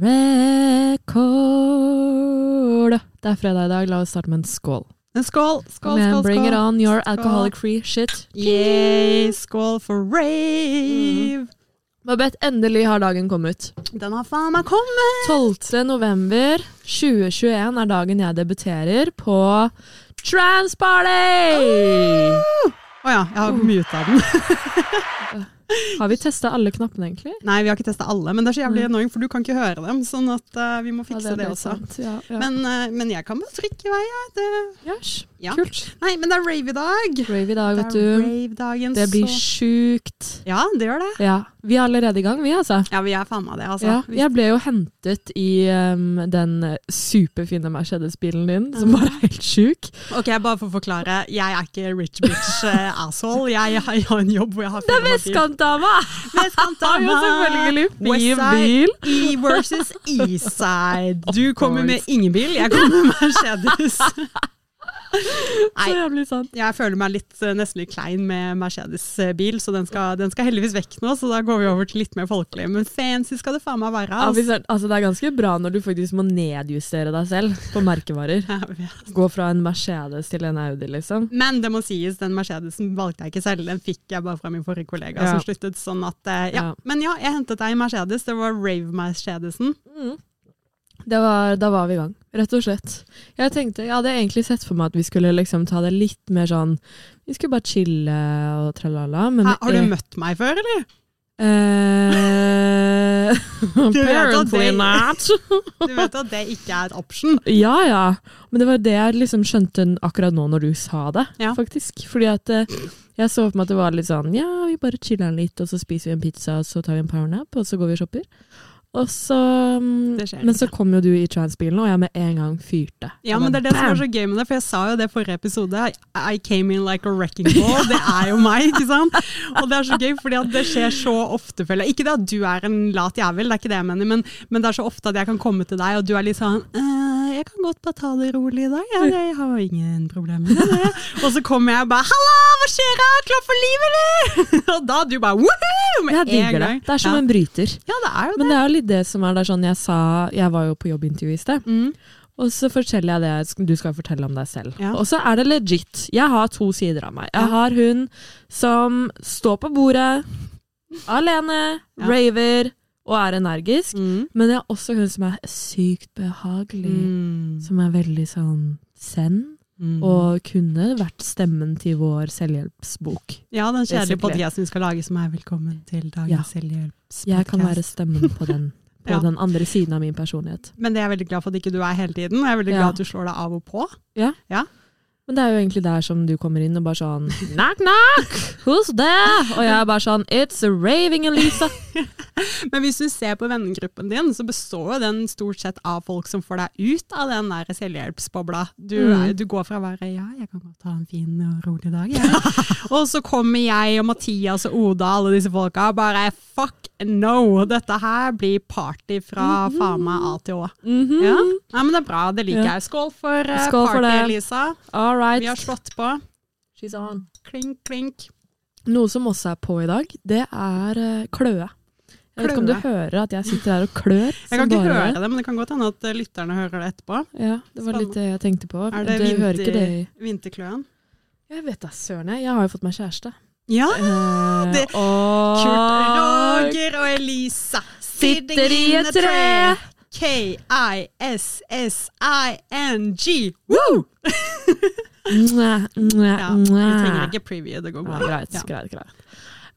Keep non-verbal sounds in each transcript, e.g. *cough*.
record. Det er fredag i dag, la oss starte med en skål. En skål, skål, skål, skål, bring skål. it on your alcoholic free shit. Yay, skål for rave! Babette, endelig har dagen kommet. Den har faen meg kommet! 12. november 2021 er dagen jeg debuterer på Transparty! Å ja, jeg har muta den. *laughs* Har vi testa alle knappene, egentlig? Nei, vi har ikke testa alle, men det er så jævlig annoying, for du kan ikke høre dem. Sånn at uh, vi må fikse Ja, det, det, også. Ja, ja. Men, uh, men jeg kan bare trykke i vei, jeg. Det... Yes. Ja. Kult. Nei, men det er rave i dag. Rave i dag, vet du. Det blir så sjukt. Ja, det gjør det. Ja. Vi er allerede i gang, vi, altså. Ja, vi er faen meg det, altså. Ja, jeg ble jo hentet i um, den superfine Mercedes-bilen din, som bare er helt sjuk. Ok, bare for å forklare. Jeg er ikke rich bitch uh, *laughs* asshole. Jeg, har en jobb hvor jeg har Det er vestkantdama! Vestkantdama. *laughs* Jo selvfølgelig fin bil. E versus Eastside. Du kommer med ingen bil, jeg kommer med Mercedes. *laughs* Så jævlig sant. jeg føler meg litt, eh, nesten litt klein med Mercedes-bil, så den skal, den skal heldigvis vekk nå, så da går vi over til litt mer folkelig. Men fancy skal det faen meg være. Er- altså, det er ganske bra når du faktisk må nedjustere deg selv på merkevarer. *laughs* Gå fra en Mercedes til en Audi, liksom. Men det må sies, den Mercedesen valgte jeg ikke selv, den fikk jeg bare fra min forrige kollega Ja. som sluttet. sånn at, eh, ja. Ja. Men ja, jeg hentet deg i Mercedes, det var Rave-Mercedesen. Det var, da var vi i gang, rett og slett. Jeg tenkte, jeg hadde egentlig sett for meg at vi skulle liksom ta det litt mer sånn Vi skulle bare chille og tralala. Men Hæ, Har du jeg- møtt meg før, eller? Eh, *laughs* apparently not. *laughs* Du vet at det ikke er et option. Ja, ja. Men det var det jeg liksom skjønte akkurat nå når du sa det, Ja. faktisk. Fordi at eh, jeg så for meg at det var litt sånn ja, vi bare chiller'n litt, og så spiser vi en pizza, og så tar vi en powernap, og så går vi og shopper. Og så mm, Men så kom jo du i transbilen, og jeg med en gang fyrte. Ja, men det er det som er så gøy med det, for jeg sa jo det i forrige episode. I came in like a wrecking ball. *laughs* Det er jo meg, ikke sant? Og det er så gøy, fordi det skjer så ofte, føler jeg. Ikke det at du er en lat jævel, det er ikke det jeg mener, men, men det er så ofte at jeg kan komme til deg, og du er litt sånn «Eh, Jeg kan godt bare ta det rolig i dag. Ja, det, jeg har ingen problemer med det. Og så kommer jeg og bare 'Halla, hva skjer da? Klar for livet, eller?' *laughs* Og da du bare 'woohoo!' Med Jeg en digger det. Det er som ja. en bryter. Ja, det er jo det. Men det er jo litt det som er der sånn jeg sa Jeg var jo på jobbintervju i sted. Mm. Og så forteller jeg det du skal fortelle om deg selv. Ja. Og så er det legit. Jeg har to sider av meg. Jeg har hun som står på bordet, alene, raver og er energisk. Mm. Men jeg har også hun som er sykt behagelig. Mm. Som er veldig sånn zen. Mm. Og kunne vært stemmen til vår selvhjelpsbok. Ja, den kjedelige podkasten vi skal lage som er velkommen til dagens Ja. selvhjelpspodkast'. Jeg kan være stemmen på den. På *laughs* Ja. den andre siden av min personlighet. Men det er jeg veldig glad for at ikke du er hele tiden. og Jeg er veldig Ja. glad at du slår deg av og på. Men det er jo egentlig der som du kommer inn og bare sånn Knock, knock! Who's there? Og jeg er bare sånn It's a raving Elisa. *laughs* Men hvis du ser på vennegruppen din, så består jo den stort sett av folk som får deg ut av den der selvhjelpsbobla. Du, Mm. du går fra å være ja, jeg kan godt ha en fin og rolig dag, jeg. *laughs* og så kommer jeg og Mathias og Oda og alle disse folka og bare fuck no, dette her blir party fra faen meg A til Å. Mhm. Ja. Nei, men det er bra, det liker Ja. jeg. Skål for uh, Skål for party, det. Elisa. All right. Vi har slått på. She's on. Klink, klink. Noe som også er på i dag, det er eh, kløe. Jeg vet ikke om du hører at jeg sitter her og klør. *laughs* Jeg kan ikke høre det, men det kan godt hende at eh, lytterne hører det etterpå. Ja, det var litt det jeg tenkte på. Er det du ikke det i vinterkløen? Jeg vet da søren, jeg. Jeg har jo fått meg kjæreste. Ja! Eh, *laughs* det- og Kurt Roger og Elisa sitter i et tre. K-I-S-S-I-N-G. Woo! Ja, vi trenger ikke preview, det går bra. greit, greit, greit.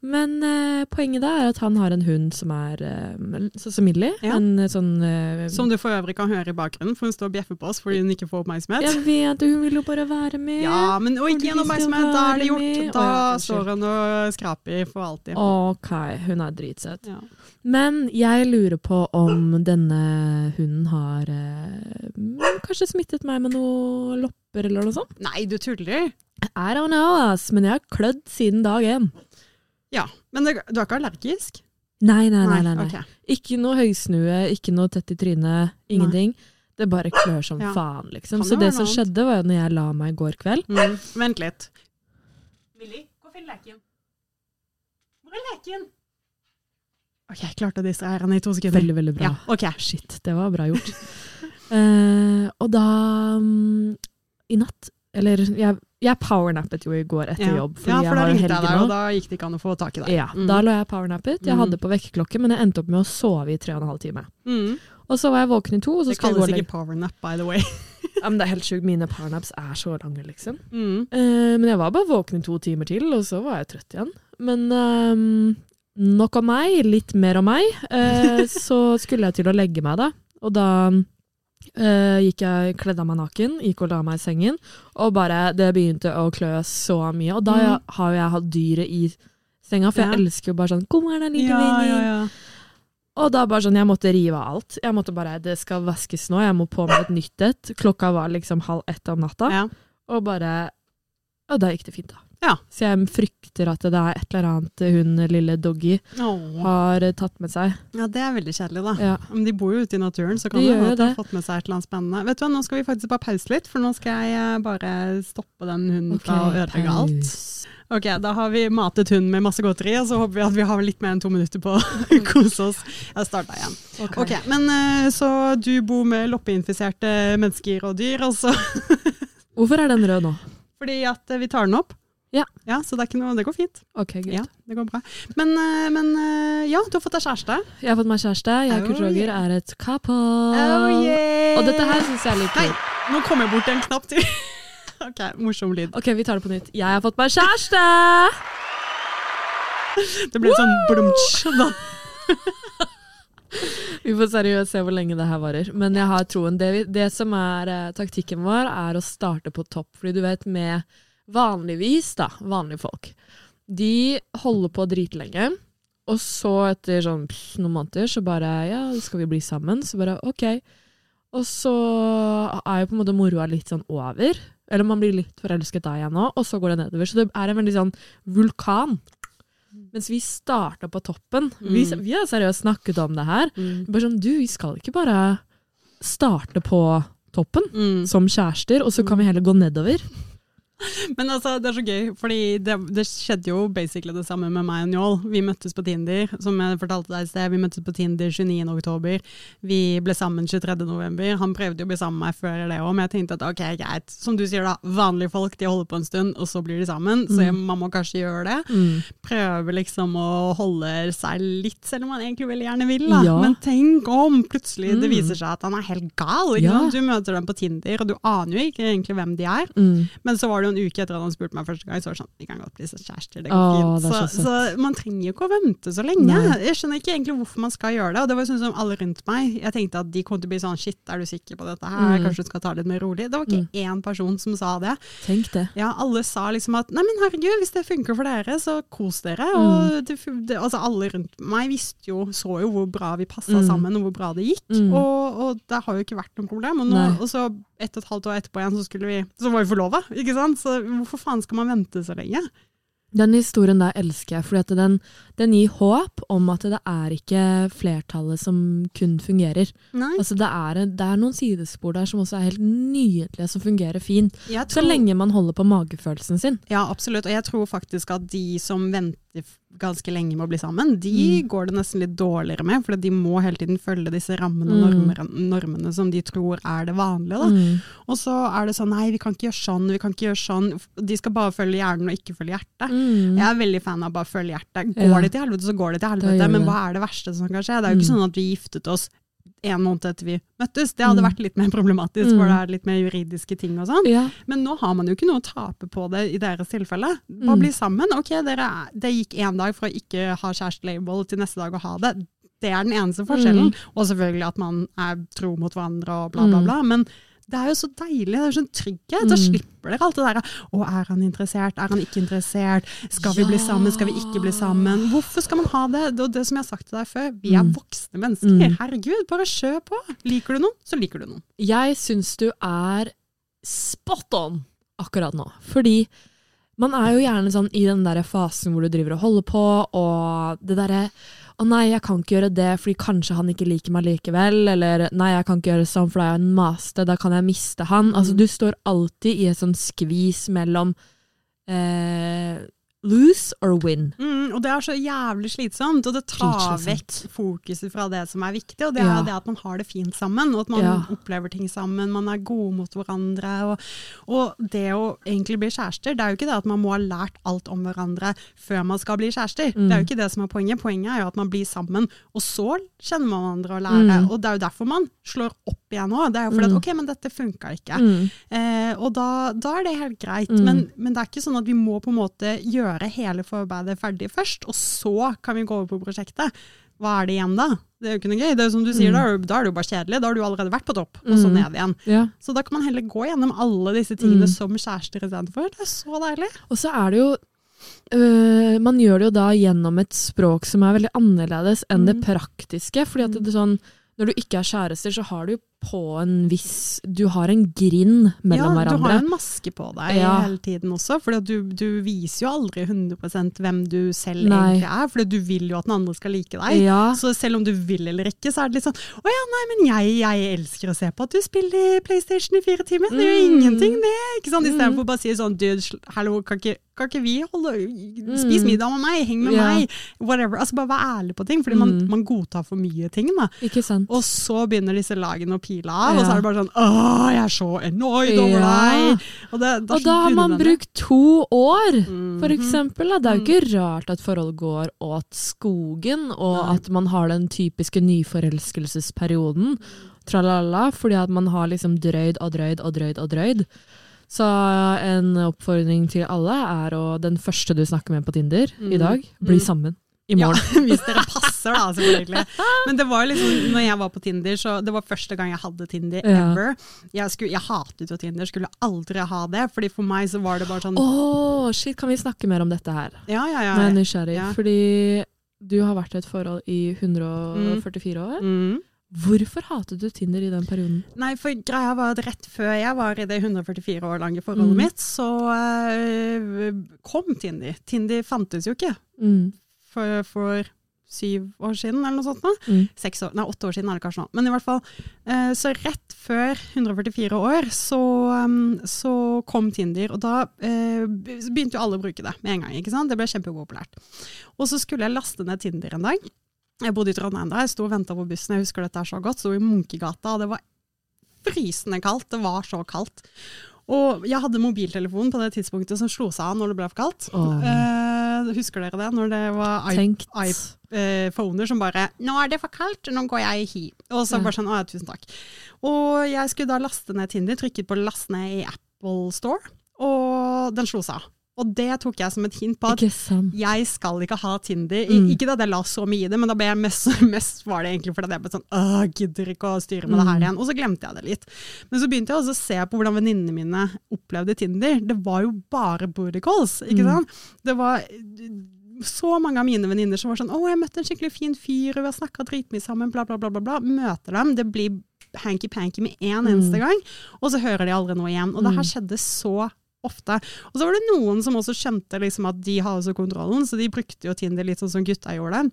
Men uh, poenget da er at han har en hund som er uh, sånn som Millie. Ja. En eh, sånn uh, Som du for øvrig kan høre i bakgrunnen, for hun står og bjeffer på oss fordi hun ikke får oppmerksomhet. Jeg vet, hun vil jo bare være med. Ja, men og ikke skal oppmerksomhet, da er det gjort. med. Da oh, ja, står hun og skraper for alltid. Ok, hun er dritsøt. Ja. Men jeg lurer på om denne hunden har eh, kanskje smittet meg med noe lopper eller noe sånt? Nei, du tuller. I don't know, ass, men jeg har klødd siden dag én. Ja, men det, du er ikke allergisk? Nei, nei, nei. nei, nei. Okay. Ikke noe høysnue, ikke noe tett i trynet, ingenting. Det bare klør som Ja. faen, liksom. Så det som annet? skjedde, var jo når jeg la meg i går kveld Mm. Vent litt. Willy, gå og finn leken. Hvor er leken? Ok, jeg klarte å distrahere henne i to sekunder. Veldig, veldig bra. Ja, okay. Shit, det var bra gjort. uh, *laughs* og da um, I natt Eller jeg, jeg powernappet jo i går etter jobb. Fordi ja, for da ringte jeg deg, og da gikk det ikke an å få tak i deg. Ja, Mm. Da lå jeg powernappet. Jeg Mm. hadde på vekkerklokke, men jeg endte opp med å sove i tre og en halv time. Mm. Og så var jeg våken i to, Det kalles kalles legge ikke powernap, by the way. *laughs* ja, men Det er helt sjukt. Mine powernaps er så lange, liksom. Mm. Uh, men jeg var bare våken i to timer til, og så var jeg trøtt igjen. Men ehm, nok om meg, litt mer om meg. Uh, *laughs* så skulle jeg til å legge meg, da. Og da eh, gikk jeg, kledde av meg naken, gikk og la meg i sengen, og bare Det begynte å klø så mye. Og da Mm. har jo jeg hatt dyret i senga, for Ja. jeg elsker jo bare sånn Kom her, da, lille Ja, venner. ja, ja. Og da bare sånn, jeg måtte rive av alt. Jeg måtte bare, Det skal vaskes nå, jeg må på med et nytt et. Klokka var liksom halv ett om natta. ja. Og bare Og da gikk det fint, da. Ja. Så jeg frykter at det er et eller annet hun lille Doggy Åh. har tatt med seg. ja, det er veldig kjedelig, da. Ja. Men de bor jo ute i naturen, så kan De hende de har fått med seg et eller annet spennende. Vet du hva, Nå skal vi faktisk bare pause litt, for nå skal jeg eh, bare stoppe den hunden okay, fra å ødelegge alt. Ok, Da har vi matet hunden med masse godteri, og så håper vi at vi har litt mer enn to minutter på å *laughs* kose oss. Jeg starta igjen. Ok. Ok, Men eh, så du bor med loppeinfiserte mennesker og dyr, og så *laughs* Hvorfor er den rød nå? fordi at eh, vi tar den opp? Ja. ja så det, noe, det går fint. Ok, greit. Ja, det går bra. Men, eh, men eh, ja, du har fått deg kjæreste. Jeg har fått meg kjæreste. Jeg og Oh, Kurt Roger yeah. er et couple. yeah! Og dette her syns jeg er litt kult. nå kom jeg bort til en knapp til. *laughs* ok, morsom lyd. Ok, vi tar det på nytt. Jeg har fått meg kjæreste! Det ble sånn blumtsj. *laughs* da. Vi får seriøst se hvor lenge det her varer. Men jeg har troen. Det, det som er eh, taktikken vår, er å starte på topp. Fordi du vet, med vanligvis, da, vanlige folk, de holder på dritlenge. Og så, etter sånn pff, noen måneder, så bare Ja, skal vi bli sammen? Så bare OK. Og så er jo på en måte moroa litt sånn over. Eller man blir litt forelsket da igjen òg, og så går det nedover. Så det er en veldig sånn vulkan. Mens vi starta på toppen. Vi, Mm. vi har seriøst snakket om det her. Bare sånn, du, vi skal ikke bare starte på toppen Mm. som kjærester, og så kan vi heller gå nedover. *laughs* Men altså, det er så gøy, fordi det, det skjedde jo basically det samme med meg og Njål. Vi møttes på Tinder, som jeg fortalte deg i sted. Vi møttes på Tinder 29. oktober. Vi ble sammen 23. november. Han prøvde jo å bli sammen med meg før det òg, men jeg tenkte at ok, greit. Som du sier da, vanlige folk de holder på en stund, og så blir de sammen. Så jeg, man må kanskje gjøre det. Prøve liksom å holde seg litt, selv om man egentlig veldig gjerne vil. Da. Ja. Men tenk om plutselig det Mm. viser seg at han er helt gal. Ikke Ja. sant? Du møter dem på Tinder, og du aner jo ikke egentlig hvem de er. Mm. Men så var det en uke etter at han spurte meg første gang, så var det sånn, vi kan godt bli kjærester, det går fint. Så, så så, man trenger jo ikke å vente så lenge. Nei. Jeg skjønner ikke egentlig hvorfor man skal gjøre det, og det var sånn som alle rundt meg. Jeg tenkte at de kom til å bli sånn, shit, er du sikker på dette her? Mm. Kanskje du skal ta det litt mer rolig? Det var ikke én person som sa det. Tenk det. Ja, alle sa liksom at nei, men herregud, hvis det funker for dere, så kos dere. Mm. Og det, det, altså alle rundt meg visste jo, så jo hvor bra vi passa Mm. sammen, og hvor bra det gikk. Mm. Og, og det har jo ikke vært noe problem. Og, nå, og så ett og et halvt år etterpå igjen, så, skulle vi, så var vi forlova, ikke sant? Så hvorfor faen skal man vente så lenge? Den historien der elsker jeg, for den, den gir håp om at det er ikke flertallet som kun fungerer. Altså det, er, det er noen sidespor der som også er helt nydelige, som fungerer fint. Tror, Så lenge man holder på magefølelsen sin. Ja, absolutt. Og jeg tror faktisk at de som venter ganske lenge med å bli sammen, de Mm. går det nesten litt dårligere med, for de må hele tiden følge disse rammene og Mm. normene som de tror er det vanlige. Mm. Og så er det sånn nei, vi kan ikke gjøre sånn, vi kan ikke gjøre sånn. De skal bare følge hjernen og ikke følge hjertet. Mm. Jeg er veldig fan av bare følge hjertet. Går Ja. det til helvete, så går det til helvete. Men hva er det verste som kan skje? Det er jo ikke Mm. sånn at vi giftet oss en måned etter vi møttes. Det hadde Mm. vært litt mer problematisk, Mm. for det er litt mer juridiske ting og sånn. Ja. Men nå har man jo ikke noe å tape på det i deres tilfelle. Bare Mm. bli sammen. Ok, dere, er- det gikk én dag fra ikke ha kjærestelabel til neste dag å ha det. Det er den eneste forskjellen. Og selvfølgelig at man er tro mot hverandre og bla, bla, Mm. bla. Men det er jo så deilig. Det er sånn trygghet. Da Mm. slipper dere alt det derre Å, er han interessert? Er han ikke interessert? Skal vi bli sammen? Skal vi ikke bli sammen? Hvorfor skal man ha det? Det det som jeg har sagt til deg før. Vi er Mm. voksne mennesker. Mm. Herregud, bare kjør på. Liker du noen, så liker du noen. Jeg syns du er spot on akkurat nå. Fordi man er jo gjerne sånn i den der fasen hvor du driver og holder på, og det derre å nei, jeg kan ikke gjøre det fordi kanskje han ikke liker meg likevel. Eller nei, jeg kan ikke gjøre sånn for da er jeg en maste, da kan jeg miste han. Altså, Mm. du står alltid i et sånn skvis mellom eh, lose or win. Mm, og det er så jævlig slitsomt, og det tar vekk fokuset fra det som er viktig. Og det Ja. er det at man har det fint sammen, og at man Ja. opplever ting sammen. Man er gode mot hverandre. Og, og det å egentlig bli kjærester, det er jo ikke det at man må ha lært alt om hverandre før man skal bli kjærester. Mm. Det er jo ikke det som er poenget. Poenget er jo at man blir sammen, og så kjenner man hverandre og lærer. Mm. Og det er jo derfor man slår opp igjen òg. Det er jo fordi Mm. at ok, men dette funka ikke. Mm. Eh, og da, da er det helt greit. Mm. Men, men det er ikke sånn at vi må på en måte gjøre hele forarbeidet ferdig først, og så kan vi gå over på prosjektet. Hva er det igjen da? Det er jo ikke noe gøy. Det er jo som du sier, Mm. da, det- da er det jo bare kjedelig. Da har du allerede vært på topp, og så Mm. ned igjen. Ja. Så da kan man heller gå gjennom alle disse tingene Mm. som kjærester istedenfor. Det er så deilig. Og så er det jo øh, Man gjør det jo da gjennom et språk som er veldig annerledes enn det Mm. praktiske. fordi at det sånn, når du ikke er kjærester, så har du jo på en viss Du har en grind mellom ja, Du har en maske på deg Ja. hele tiden også, for du, du viser jo aldri 100% hvem du selv Nei. egentlig er, for du vil jo at den andre skal like deg. Ja. Så selv om du vil eller ikke, så er det litt sånn Å ja, nei, men jeg, jeg elsker å se på at du spiller PlayStation i fire timer. Det jo Mm. ingenting, det. ikke sant? Istedenfor Mm. bare å si sånn Dude, hallo, kan ikke, kan ikke vi holde Spis Mm. middag med meg, heng med yeah. meg, whatever. Altså Bare vær ærlig på ting, fordi man, Mm. man godtar for mye ting. da. Og så begynner disse lagene å pile av, og så er det bare sånn Åh, jeg er så annoyed over Ja. deg! Og, det, det Og da har man brukt to år, Mhm. for eksempel. Da. Det er jo ikke rart at forhold går åt skogen, og Nei. at man har den typiske nyforelskelsesperioden, tralala, fordi at man har liksom drøyd og drøyd og drøyd og drøyd. Så en oppfordring til alle er å Den første du snakker med på Tinder i Mhm. dag, bli Mhm. sammen i Ja, *laughs* hvis dere passer, da, selvfølgelig. *laughs* Men det var liksom, når jeg var på Tinder, så det var første gang jeg hadde Tinder ever. Jeg, skulle, jeg hatet jo Tinder, skulle aldri ha det, fordi for meg så var det bare sånn Å, shit, kan vi snakke mer om dette her? Ja, ja, ja. Nå er jeg nysgjerrig, fordi du har vært i et forhold i 144 år. Mm. Hvorfor hatet du Tinder i den perioden? Nei, for greia var at rett før jeg var i det 144 år lange forholdet Mm. mitt, så eh, kom Tinder. Tinder fantes jo ikke Mm. For, for syv år siden, eller noe sånt. nå. Mm. Seks år, nei, åtte år siden er det kanskje nå. Men i hvert fall, eh, så rett før 144 år så, um, så kom Tinder, og da eh, begynte jo alle å bruke det med en gang. ikke sant? Det ble kjempepopulært. Og så skulle jeg laste ned Tinder en dag. Jeg bodde i Trondheim da, jeg sto og venta på bussen, jeg husker dette er så godt. Sto i Munkegata, og det var frysende kaldt. Det var så kaldt. Og jeg hadde mobiltelefonen på det tidspunktet som slo seg av når det ble for kaldt. Oh. Eh, husker dere det? Når det var iPhoner eh, som bare 'Nå er det for kaldt, nå går jeg hi'. Og så bare sånn 'Å ja, tusen takk'. Og jeg skulle da laste ned Tinder, trykket på 'last ned' i Apple Store, og den slo seg av. Og det tok jeg som et hint på at jeg skal ikke ha Tinder. Mm. Ikke at jeg la så mye i det, men da ble jeg mest, *laughs* mest var det egentlig fordi jeg ble sånn Åh, gidder ikke å styre med det her Mm. igjen. Og så glemte jeg det litt. Men så begynte jeg også å se på hvordan venninnene mine opplevde Tinder. Det var jo bare booty calls, ikke Mm. sant? Det var så mange av mine venninner som var sånn Å, jeg møtte en skikkelig fin fyr, og vi har snakka dritmye sammen, bla, bla, bla, bla, bla. Møter dem. Det blir hanky-panky med eneste Mm. gang, og så hører de aldri noe igjen. Og det her Mm. skjedde så ofte. Og så var det noen som også skjønte liksom at de har også kontrollen, så de brukte jo Tinder litt sånn som gutta gjorde det.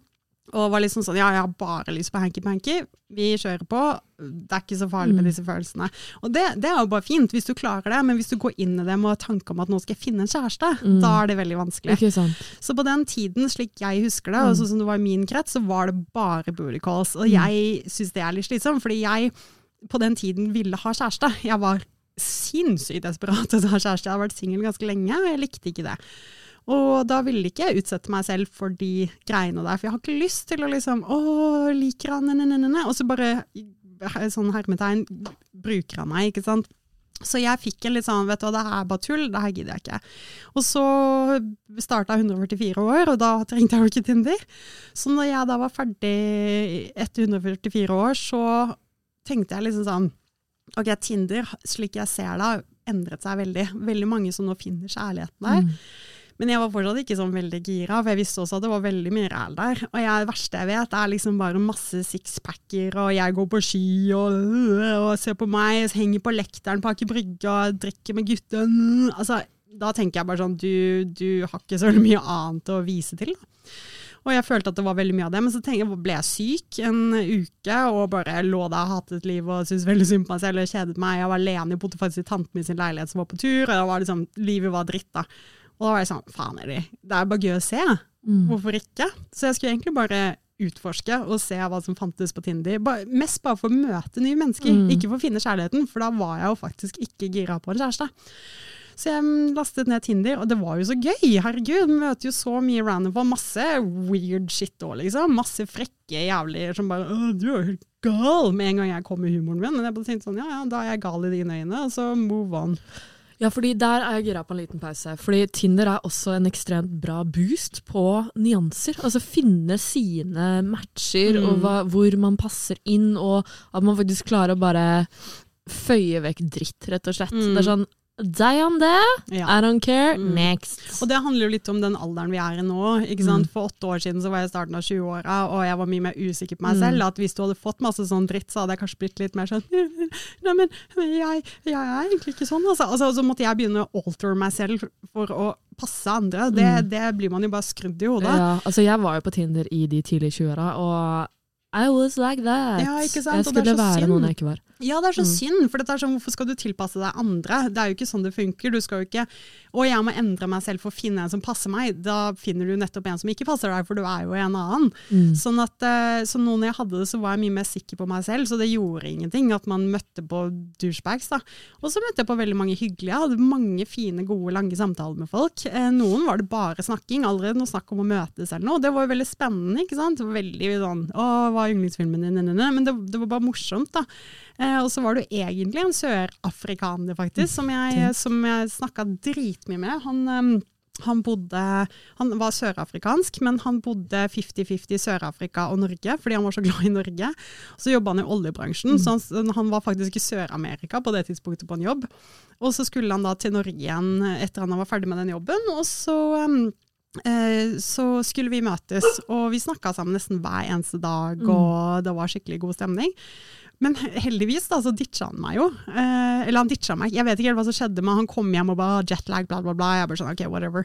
Og var liksom sånn ja, jeg har bare lyst på hanky-panky, vi kjører på, det er ikke så farlig med Mm. disse følelsene. Og det, det er jo bare fint hvis du klarer det, men hvis du går inn i det med tanke om at nå skal jeg finne en kjæreste, Mm. da er det veldig vanskelig. Så på den tiden, slik jeg husker det, og Mm. sånn som det var i min krets, så var det bare booty calls. Og Mm. jeg syns det er litt slitsomt, fordi jeg på den tiden ville ha kjæreste. Jeg var sinnssykt desperat etter å ha kjæreste. Jeg har vært singel ganske lenge, og jeg likte ikke det. Og da ville ikke jeg utsette meg selv for de greiene der, for jeg har ikke lyst til å liksom Å, liker han, ne, ne, ne, ne, og så bare sånn hermetegn bruker han meg, ikke sant. Så jeg fikk en litt sånn, vet du hva, det her er bare tull, det her gidder jeg ikke. Og så starta jeg 144 år, og da trengte jeg jo ikke Tinder. Så når jeg da var ferdig etter 144 år, så tenkte jeg liksom sånn Ok, Tinder, slik jeg ser det, har endret seg veldig. Veldig mange som nå finner kjærligheten der. Mm. Men jeg var fortsatt ikke sånn veldig gira, for jeg visste også at det var veldig mye ræl der. Og jeg, det verste jeg vet, er liksom bare masse sixpacker, og jeg går på ski og, og ser på meg, henger på lekteren på Aker Brygge og drikker med gutten. Altså, da tenker jeg bare sånn, du, du har ikke så mye annet å vise til. Da. Og jeg følte at det var veldig mye av det, men så jeg, ble jeg syk en uke og bare lå der hatet livet og syntes veldig synd på meg selv og kjedet meg. Jeg var alene, jeg bodde faktisk i tanten min sin leilighet som var på tur, og det var liksom, livet var dritt da. Og da var jeg sånn, faen er det er bare gøy å se. Mm. Hvorfor ikke? Så jeg skulle egentlig bare utforske og se hva som fantes på Tinder. Ba, mest bare for å møte nye mennesker, Mm. ikke for å finne kjærligheten, for da var jeg jo faktisk ikke gira på en kjæreste. Så jeg mm, lastet ned Tinder, og det var jo så gøy. Herregud, møter jo så mye random folk. Masse weird shit òg, liksom. Masse frekke jævler som bare Å, du er helt gal! Med en gang jeg kom med humoren min. Men jeg bare tenkte sånn, ja ja, da er jeg gal i dine øyne, og så move on. Ja, fordi der er jeg gira på en liten pause. Fordi Tinder er også en ekstremt bra boost på nyanser. Altså finne sine matcher, Mm. og hva, hvor man passer inn, og at man faktisk klarer å bare føye vekk dritt, rett og slett. Mm. Det er sånn Deg om det, Ja. I don't care, Mm. next. Og det handler jo litt om den alderen vi er i nå. ikke? Mm. For åtte år siden så var jeg i starten av 20-åra, og jeg var mye mer usikker på meg Mm. selv. At hvis du hadde fått masse sånn dritt, så hadde jeg kanskje blitt litt mer sånn *laughs* Nei, men jeg, jeg er egentlig ikke sånn, altså. altså. Så måtte jeg begynne å alter meg selv for å passe andre. Det, Mm. det blir man jo bare skrudd i hodet. Ja, altså jeg var jo på Tinder i de tidlige 20-åra, og I was like that. Ja, ikke sant? Jeg skulle så være synd. noen jeg ikke var. Ja, det er så Mm. synd, for er sånn, hvorfor skal du tilpasse deg andre? Det er jo ikke sånn det funker. Du skal jo ikke Å, jeg må endre meg selv for å finne en som passer meg. Da finner du nettopp en som ikke passer deg, for du er jo en annen. Mm. Sånn at, eh, så nå når jeg hadde det, så var jeg mye mer sikker på meg selv, så det gjorde ingenting at man møtte på douchebags. da. Og så møtte jeg på veldig mange hyggelige. Jeg hadde mange fine, gode, lange samtaler med folk. Eh, noen var det bare snakking, allerede noe snakk om å møtes eller noe. Det var jo veldig spennende, ikke sant. Veldig sånn Å, hva er yndlingsfilmen din? Men det, det var bare morsomt, da. Eh, og så var det jo egentlig en sørafrikaner, faktisk, som jeg, som jeg snakka dritmye med. Han eh, han, bodde, han var sørafrikansk, men han bodde 50-50 i Sør-Afrika og Norge, fordi han var så glad i Norge. Så jobba han i oljebransjen, så han, han var faktisk i Sør-Amerika på det tidspunktet på en jobb. Og så skulle han da til Norge igjen etter han var ferdig med den jobben, og så um, eh, så skulle vi møtes, og vi snakka sammen nesten hver eneste dag, og det var skikkelig god stemning. Men heldigvis da, så ditcha han meg jo. Eh, eller han ditcha meg. Jeg vet ikke helt hva som skjedde, men han kom hjem og bare jetlag, bla, bla, bla. Jeg bare sånn, ok, whatever.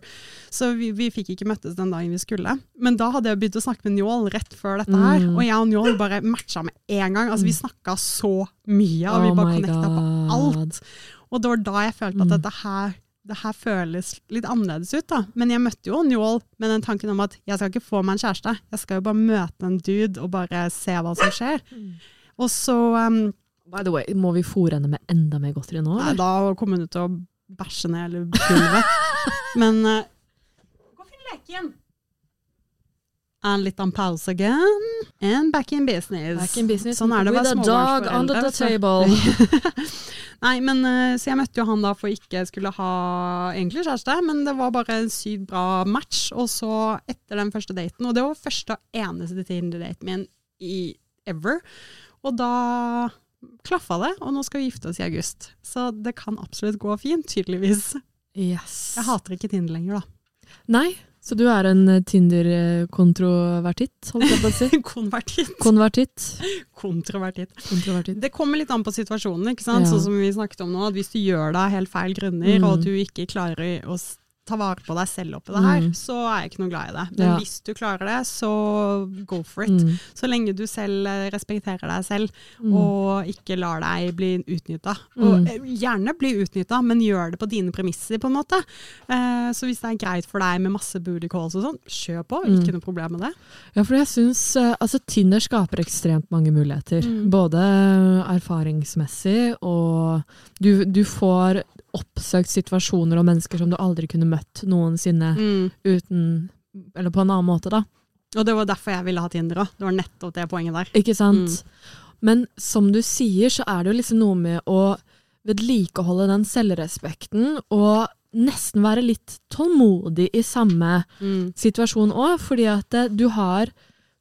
Så vi, vi fikk ikke møttes den dagen vi skulle. Men da hadde jeg begynt å snakke med Njål rett før dette her. Mm. Og jeg og Njål bare matcha med en gang. Altså, vi snakka så mye, og vi Oh bare my connecta på alt. Og det var da jeg følte at Mm. dette her det her føles litt annerledes ut, da. Men jeg møtte jo Njål med den tanken om at jeg skal ikke få meg en kjæreste. Jeg skal jo bare møte en dude og bare se hva som skjer. Og så um, By the way, må vi fòre henne med enda mer godteri nå? Nei, da kommer hun til å bæsje ned hele gulvet. *laughs* Men uh, Gå og finn leken! En liten pause again, and back in business. Back in business Sånn er det å være under the table. *laughs* Nei, men uh, Så jeg møtte jo han da for ikke skulle ha egentlig kjæreste, men det var bare en sykt bra match. Og så, etter den første daten, og det var første og eneste Tinder-daten min i ever, og da klaffa det, og nå skal vi gifte oss i august. Så det kan absolutt gå fint, tydeligvis. Yes. Jeg hater ikke Tinder lenger, da. Nei, så du er en eh, Tinder-kontrovertitt, holdt jeg på å si? *laughs* Konvertitt. Konvertitt. Kontrovertitt. Kontrovertitt. Det kommer litt an på situasjonen, ikke sant? Ja. sånn som vi snakket om nå. at Hvis du gjør det av helt feil grunner, Mm. og at du ikke klarer å ta vare på deg selv oppi det her, Mm. så er jeg ikke noe glad i det. Men Ja. hvis du klarer det, så go for it. Mm. Så lenge du selv eh, respekterer deg selv, Mm. og ikke lar deg bli utnytta. Mm. Og eh, gjerne bli utnytta, men gjør det på dine premisser, på en måte. Eh, så hvis det er greit for deg med masse booty calls og sånn, kjør på. Mm. Ikke noe problem med det. Ja, for jeg syns eh, altså, Tinder skaper ekstremt mange muligheter. Mm. Både erfaringsmessig, og du, du får oppsøkt situasjoner og mennesker som du aldri kunne møtt noensinne Mm. uten Eller på en annen måte, da. Og det var derfor jeg ville ha Tinder òg. Det var nettopp det poenget der. Ikke sant? Mm. Men som du sier, så er det jo liksom noe med å vedlikeholde den selvrespekten, og nesten være litt tålmodig i samme Mm. situasjon òg, fordi at eh, du har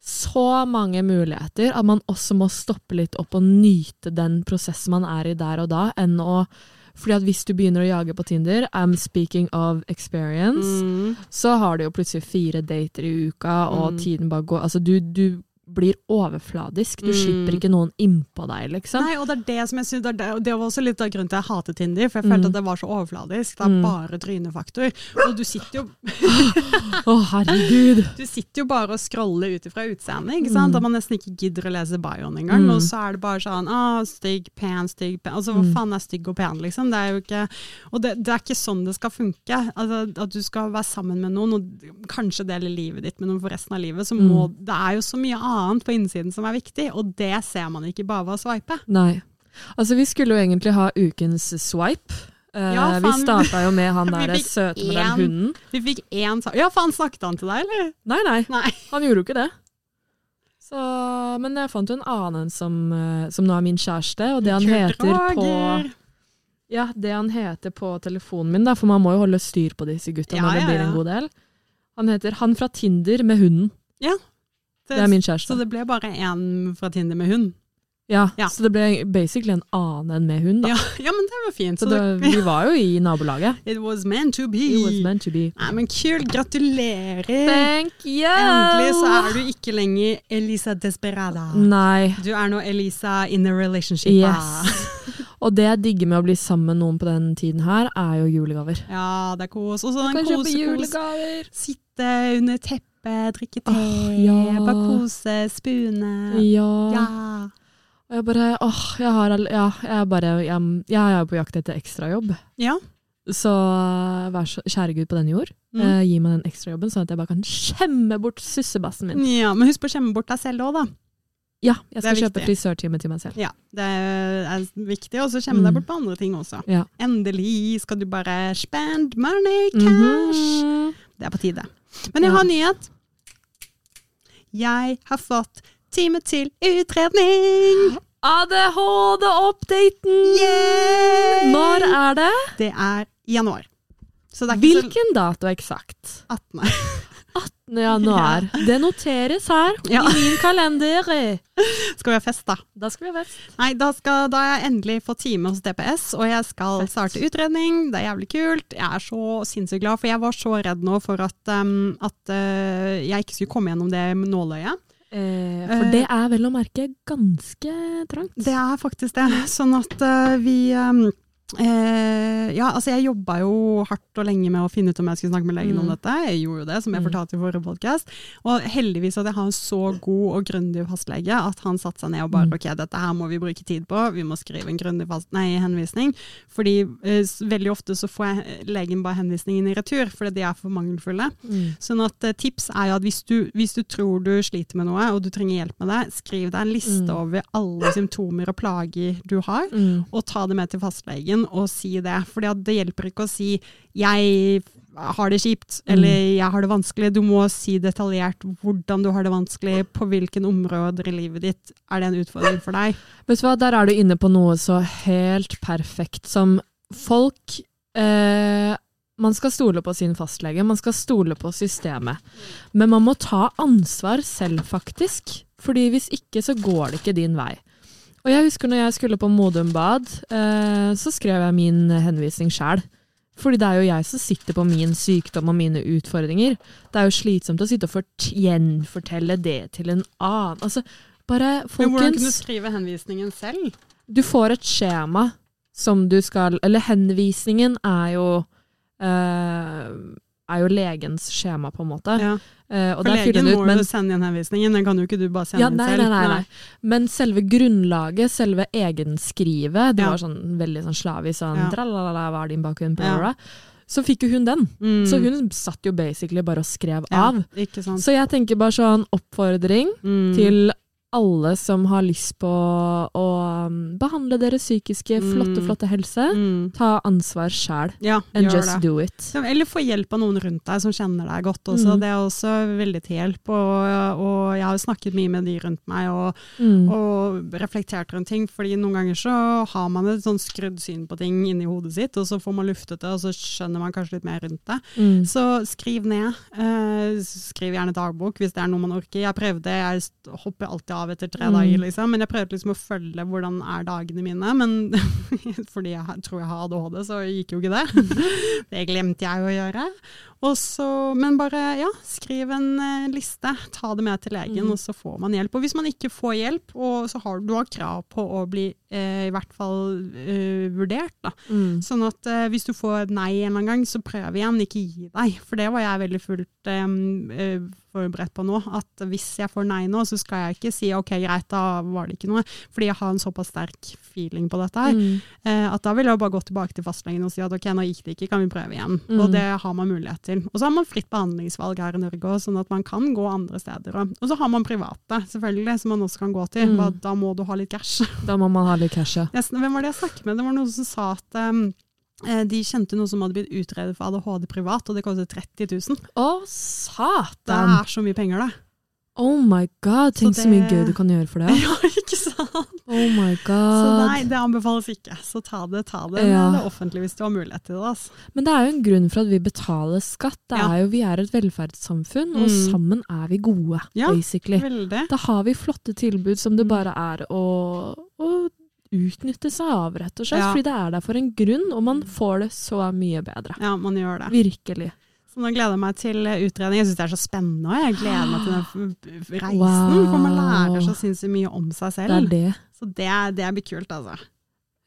så mange muligheter at man også må stoppe litt opp og nyte den prosessen man er i der og da, enn å fordi at hvis du begynner å jage på Tinder, I'm speaking of experience, Mm. så har du jo plutselig fire dater i uka, og Mm. tiden bare går Altså, du, du blir overfladisk. Du Mm. slipper ikke noen innpå deg, liksom. Nei, og det er det som jeg synes, det, er det, og det var også litt av grunnen til at jeg hatet Tinder, for jeg Mm. følte at det var så overfladisk. Det er Mm. bare trynefaktor. Og du sitter jo *gasps* Å, herregud. *laughs* Du sitter jo bare og scroller ut ifra utseendet, ikke sant? Mm. Da man nesten ikke gidder å lese bioen engang. Mm. Og så er det bare sånn ah, stygg, pen, stygg, pen. Altså hva Mm. faen er stygg og pen, liksom? Det er jo ikke Og det, det er ikke sånn det skal funke. Altså, at du skal være sammen med noen, og kanskje dele livet ditt med noen for resten av livet, så må Mm. Det er jo så mye annet på innsiden som er viktig, og det ser man ikke bare ved å sveipe. Nei. Altså, vi skulle jo egentlig ha ukens swipe. Uh, Ja, vi starta jo med han *laughs* der søte med den hunden. Vi fikk én sak Ja, faen, snakket han til deg, eller? Nei, nei, Nei. *laughs* han gjorde jo ikke det. Så, men jeg fant jo en annen som, eh, som nå er min kjæreste, og det han Kjørt heter på Ja, det han heter på telefonen min, da, for man må jo holde styr på disse gutta Ja, når det ja, blir ja. en god del. Han heter Han fra Tinder med hunden. Det er min kjæreste. Så det ble bare én fra Tinder med hund? Ja, Ja. Så det ble basically en annen enn med hund. Ja, *laughs* ja, men det var fint. Så Så det, det, *laughs* vi var jo i nabolaget. it was meant to be. It was meant to be. Nei, men kult. Gratulerer. Thank you! Endelig så er du ikke lenger Elisa Desperada. Nei. Du er nå Elisa in a relationship. Yes. Og det jeg digger med å bli sammen med noen på den tiden her, er jo julegaver. Ja, det er kos. Og så den kosekos. Sitte under teppet, drikke te, oh, ja. bare kose, spune. Ja. Ja. Og jeg bare åh, jeg har Ja, jeg er bare Jeg, jeg er på jakt etter ekstrajobb. Ja. Så eh, vær så kjære Gud på den jord, Mm. eh, gi meg den ekstrajobben, sånn at jeg bare kan skjemme bort sussebassen min. ja, men husk på å skjemme bort deg selv òg, da. Ja, jeg skal kjøpe frisørtime til meg selv. Ja, det er viktig, og så deg Mm. bort på andre ting også. Ja. Endelig skal du bare spend money, cash. Mhm. Det er på tide. Men jeg Ja. har nyhet. Jeg har fått time til utredning! ADHD-updaten! Når er det? Det er i januar. Så er Hvilken dato eksakt? så *laughs* 18. 18. januar. Det noteres her Ja. i min kalender. Skal vi ha fest, da? Da skal vi ha fest. Nei, da, skal, da har jeg endelig fått time hos DPS, og jeg skal fest. starte utredning. Det er jævlig kult. Jeg er så sinnssykt glad, for jeg var så redd nå for at, um, at uh, jeg ikke skulle komme gjennom det nåløyet. Eh, for det er vel å merke ganske trangt. Det er faktisk det. Sånn at uh, vi um, eh, Ja, altså jeg jobba jo hardt og lenge med å finne ut om jeg skulle snakke med legen om Mm. dette. Jeg gjorde jo det, som jeg Mm. fortalte i forrige podkast. Og heldigvis at jeg har en så god og grundig fastlege at han satte seg ned og bare Mm. ok, dette her må vi bruke tid på, vi må skrive en grundig fast, nei, henvisning. Fordi eh, veldig ofte så får jeg legen bare henvisningen i retur, fordi de er for mangelfulle. Mm. Sånn at eh, tips er jo at hvis du, hvis du tror du sliter med noe, og du trenger hjelp med det, skriv deg en liste Mm. over alle symptomer og plager du har, Mm. og ta det med til fastlegen og si det. For det hjelper ikke å si 'jeg har det kjipt', Mm. eller 'jeg har det vanskelig'. Du må si detaljert hvordan du har det vanskelig, på hvilken områder i livet ditt er det en utfordring for deg. Vet du hva, der er du inne på noe så helt perfekt som folk eh, Man skal stole på sin fastlege, man skal stole på systemet. Men man må ta ansvar selv, faktisk. Fordi hvis ikke, så går det ikke din vei. Og jeg husker når jeg skulle på Modum Bad, eh, så skrev jeg min henvisning sjæl. Fordi det er jo jeg som sitter på min sykdom og mine utfordringer. Det er jo slitsomt å sitte og fort- gjenfortelle det til en annen. Altså, bare, Men hvordan kan du skrive henvisningen selv? du får et skjema som du skal Eller henvisningen er jo eh, er jo legens skjema, på en måte. Ja. Uh, For legen du må ut, men, jo sende inn henvisningen, den kan jo ikke du bare sende ja, nei, selv. nei, nei, nei. men selve grunnlaget, selve egenskrivet, det Ja. var sånn veldig sånn slavisk sånn Ja. hva er din bakgrunn? på Ja. Så fikk jo hun den. Mm. Så hun satt jo basically bare og skrev av. Så jeg tenker bare sånn oppfordring Mm. til alle som har lyst på å um, behandle deres psykiske flotte, Mm. flotte helse. mm. Ta ansvar sjæl, Ja, and just det. do it. Eller få hjelp av noen rundt deg som kjenner deg godt også. Mm. Det er også veldig til hjelp. Og, og jeg har snakket mye med de rundt meg og, Mm. og reflektert rundt ting. fordi noen ganger så har man et sånn skrudd syn på ting inni hodet sitt, og så får man luftet det, og så skjønner man kanskje litt mer rundt det. Mm. Så skriv ned. Eh, skriv gjerne dagbok hvis det er noe man orker. Jeg prøvde, jeg hopper alltid av av etter tre Mm. dager, liksom. Men jeg prøvde liksom å følge hvordan er dagene mine. Men *laughs* fordi jeg tror jeg har ADHD, så gikk jo ikke det. *laughs* Det glemte jeg å gjøre. Og så, men bare ja, skriv en eh, liste, ta det med til legen, Mm. og så får man hjelp. Og hvis man ikke får hjelp, og så har du har krav på å bli eh, i hvert fall eh, vurdert, da. Mm. Sånn at eh, hvis du får et nei en eller annen gang, så prøv igjen, ikke gi deg. For det var jeg veldig fullt eh, forberedt på nå. At hvis jeg får nei nå, så skal jeg ikke si ok, greit, da var det ikke noe. Fordi jeg har en såpass sterk feeling på dette her. Mm. Eh, at da vil jeg bare gå tilbake til fastlegen og si at ok, nå gikk det ikke, kan vi prøve igjen. Mm. Og det har man mulighet til. Og så har man fritt behandlingsvalg her i Norge òg, sånn at man kan gå andre steder òg. Og så har man private, selvfølgelig, som man også kan gå til. Mm. Da må du ha litt cash. *laughs* Da må man ha litt cash, ja. Jeg, hvem var det jeg snakket med? Det var noen som sa at um, eh, de kjente noen som hadde blitt utredet for ADHD privat, og det kostet 30 000. Å, satan! Det er så mye penger, det. Oh my god, tenk så, Så mye gøy du kan gjøre for det. *laughs* Ja, ikke sant? Oh my Så nei, det anbefales ikke. Så ta det, ta det Ja. med det offentlige hvis du har mulighet til det. Altså. Men det er jo en grunn for at vi betaler skatt. Det Ja. er jo, vi er et velferdssamfunn, og Mm. sammen er vi gode, Ja. basically. Veldig. Da har vi flotte tilbud som det Mm. bare er å, å utnytte seg av, rett og slett. Ja. Fordi det er der for en grunn, og man får det så mye bedre. Ja, man gjør det. Virkelig. Så nå gleder jeg meg til eh, utredning. Jeg syns det er så spennende, òg. jeg gleder meg til den reisen. Wow. For man lærer så sinnssykt mye om seg Det er selv. det. Så det, det blir kult, altså.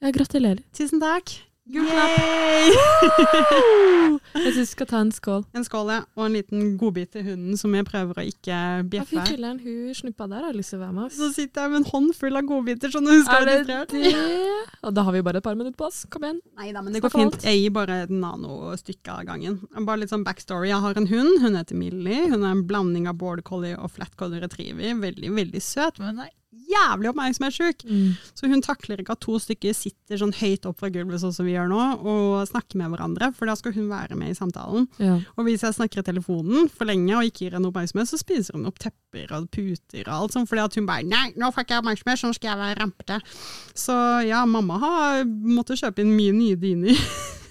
Ja, gratulerer. Tusen takk. Gul Jeg syns vi skal ta en skål. En skål, ja. Og en liten godbit til hunden som jeg prøver å ikke bjeffe. fy filler'n, hun snuppa der har lyst til å være med oss. Så sitter jeg med en hånd full av godbiter, sånn hun skal Er det det? Og da har vi bare et par minutter på oss. Kom igjen. Nei da, men det går fint. Jeg gir bare et nanostykke av gangen. Bare litt sånn backstory. Jeg har en hund, hun heter Millie. Hun er en blanding av border collie og flat collie retriever. Veldig, veldig søt, men hun er jævlig oppmerksomhetssjuk. Så hun takler ikke at to stykker sitter sånn høyt opp fra gulvet sånn som vi gjør nå, og snakker med hverandre, for da skal hun være med i samtalen. Ja. Og hvis jeg snakker i telefonen for lenge og ikke gir henne oppmerksomhet, så spiser hun opp tepper og puter og alt sånt, fordi at hun bare Nei, nå får ikke jeg oppmerksomhet, sånn skal jeg være rampete. Så ja, mamma har måttet kjøpe inn mye nye dyner. *laughs*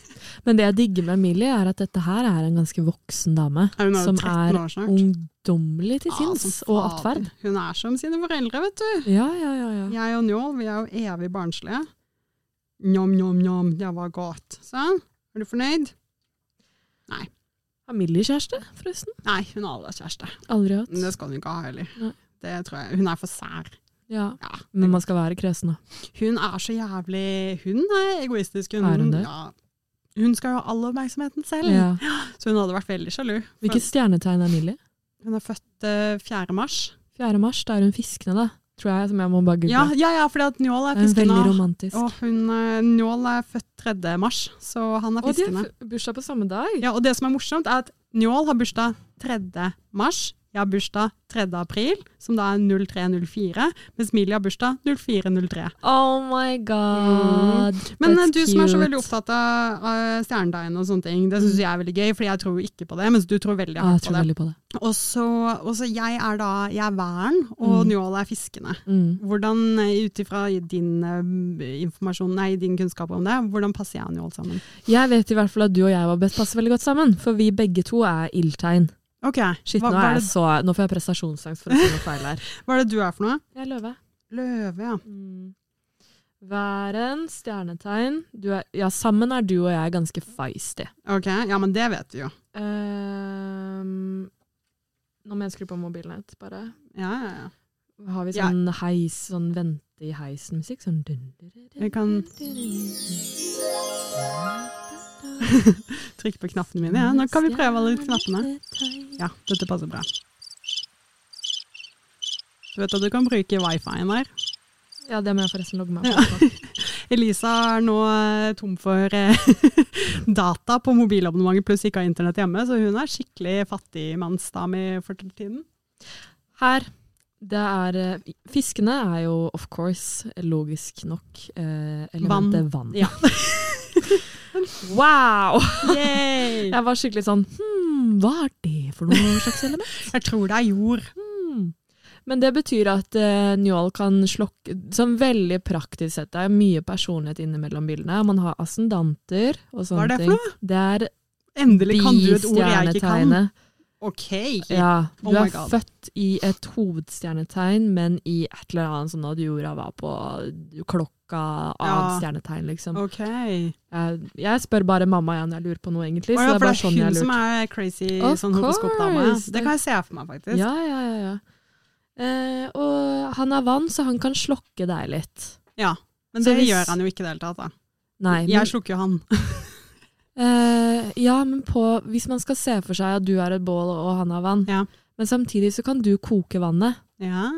Men det jeg digger med Emilie, er at dette her er en ganske voksen dame. Ja, er som 13 er ungdommelig til Ja, sinns som og atferd. Hun er som sine foreldre, vet du. Ja, ja, ja. ja. Jeg og Njål, vi er jo evig barnslige. Njom, njom, njom, det var godt. Sånn. Er du fornøyd? Har Millie kjæreste, forresten? Nei, hun har aldri hatt kjæreste. Aldri hatt. Det skal hun ikke ha heller. Nei. Det tror jeg. Hun er for sær. Ja. Ja. Men man skal være kresen, da. Hun er så jævlig Hun er egoistisk. Hun, Er hun det? Ja. Hun skal jo ha all oppmerksomheten selv. Ja. *gasps* Så hun hadde vært veldig sjalu. Hvilket stjernetegn er Millie? Hun er født uh, 4. mars. 4. mars, da er hun fiskende, da. Tror jeg, som jeg må bare google. Ja, ja, ja, fordi at Njål er er fiskende. veldig romantisk. Og hun, uh, Njål er født 3. mars, så han er fiskende. Og de har bursdag på samme dag. Ja, og det som er morsomt, er at Njål har bursdag 3. mars. Jeg har bursdag 3. april, som da er 0304, mens Millie har bursdag 0403. Oh my god. Men That's du du som er så veldig opptatt av uh, stjernetegn og sånne ting, det syns jeg er veldig gøy, for jeg tror jo ikke på det, mens du tror veldig hardt jeg tror på det. veldig på det. Og så, og så jeg er da jeg er væren, og Mm. Njål er fiskene. Mm. Hvordan, eh, ut ifra din uh, informasjon, nei, din kunnskap om det, hvordan passer jeg og Njål sammen? Jeg vet i hvert fall at du og jeg var best passer veldig godt sammen, for vi begge to er ildtegn. Ok, Shit, hva, nå, hva, så, nå får jeg prestasjonsangst for å si noe feil her. *laughs* hva er det du er for noe? Jeg er løve. Løve, ja. Mm. Væren, stjernetegn du er, Ja, sammen er du og jeg ganske feisty. Ok, ja, men det vet vi jo. Ehm, nå må jeg skru på mobilen litt, bare. Ja, ja, ja. Har vi Ja. sånn heis, sånn vente i heisen-musikk? Sånn dun, dun, dun, dun, Jeg kan dun, *laughs* trykke på knappene mine. Ja. Nå kan vi prøve alle knappene. Ja, dette passer bra. Du vet at du kan bruke wifi-en der. Ja, det må jeg forresten logge meg på. Ja. *laughs* Elisa er nå eh, tom for eh, *laughs* data på mobilabonnementet, pluss ikke har internett hjemme, så hun er skikkelig fattigmannsdame for tiden. Her, det er eh, Fiskene er jo of course, logisk nok, eh, elementet vann. Ja. Wow! Yay! Jeg var skikkelig sånn Hm, hva er det for noe slags element? Jeg tror det er jord. Hmm. Men det betyr at uh, Njål kan slokke Sånn veldig praktisk sett, det er mye personlighet innimellom bildene. Man har ascendanter og Hva er det for noe? Det er Endelig kan du et ord jeg ikke kan. Ok. Ja, du Oh er God. født i et hovedstjernetegn, men i et eller annet sånn at jorda var på klokka av Ja. stjernetegn, liksom. Ok. Jeg, jeg spør bare mamma igjen når jeg lurer på noe, egentlig. Å Så det er for det sånn er hun som er crazy Of sånn horoskopdame. Det kan jeg se for meg, faktisk. Ja, ja, ja. ja. Eh, og han er vann, så han kan slokke deg litt. Men Så det hvis- gjør han jo ikke i det hele tatt. da. Nei, men, Jeg slukker jo han. *laughs* eh, ja, men på, hvis man skal se for seg at du er et bål og han har vann, Ja. men samtidig så kan du koke vannet. Ja.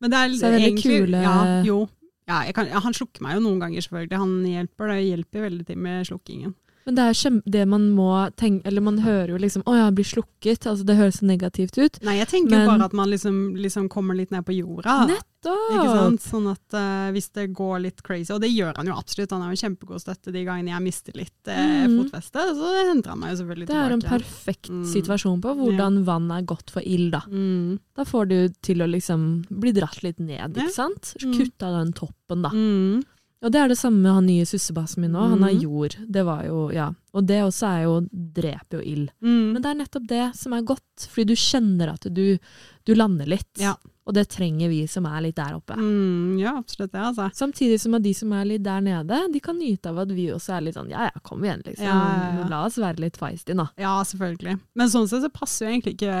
Men det er, Så er det egentlig kule- Ja, jo. Ja, kan, ja, han slukker meg jo noen ganger, selvfølgelig. Han hjelper, det hjelper veldig til med slukkingen. Men det er kjempe, det man må tenke Eller man hører jo liksom 'Å ja, blir slukket'. Altså Det høres så negativt ut. Nei, jeg tenker Men- jo bare at man liksom, liksom kommer litt ned på jorda. Nettopp! Ikke sant? Sånn at uh, hvis det går litt crazy, og det gjør han jo absolutt, han er jo kjempegod støtte de gangene jeg mister litt uh, mm. fotfeste, så henter han meg jo selvfølgelig tilbake. Det er en perfekt Mm. situasjon på hvordan vann er godt for ild. Da Mm. Da får du til å liksom bli dratt litt ned, Ja. ikke sant? Mm. Kutta den toppen, da. Mm. Og det er det samme med han nye sussebassen min nå. Han er Mm. jord. Det var jo, ja. Og det også er jo dreper jo ild. Mm. Men det er nettopp det som er godt, fordi du kjenner at du, du lander litt. Ja. Og det trenger vi som er litt der oppe. Mm, ja, absolutt det, altså. Samtidig som at de som er litt der nede, de kan nyte av at vi også er litt sånn ja ja, kom igjen, liksom. Ja, ja, ja. La oss være litt feisty nå. Ja, selvfølgelig. Men sånn sett så passer jo egentlig ikke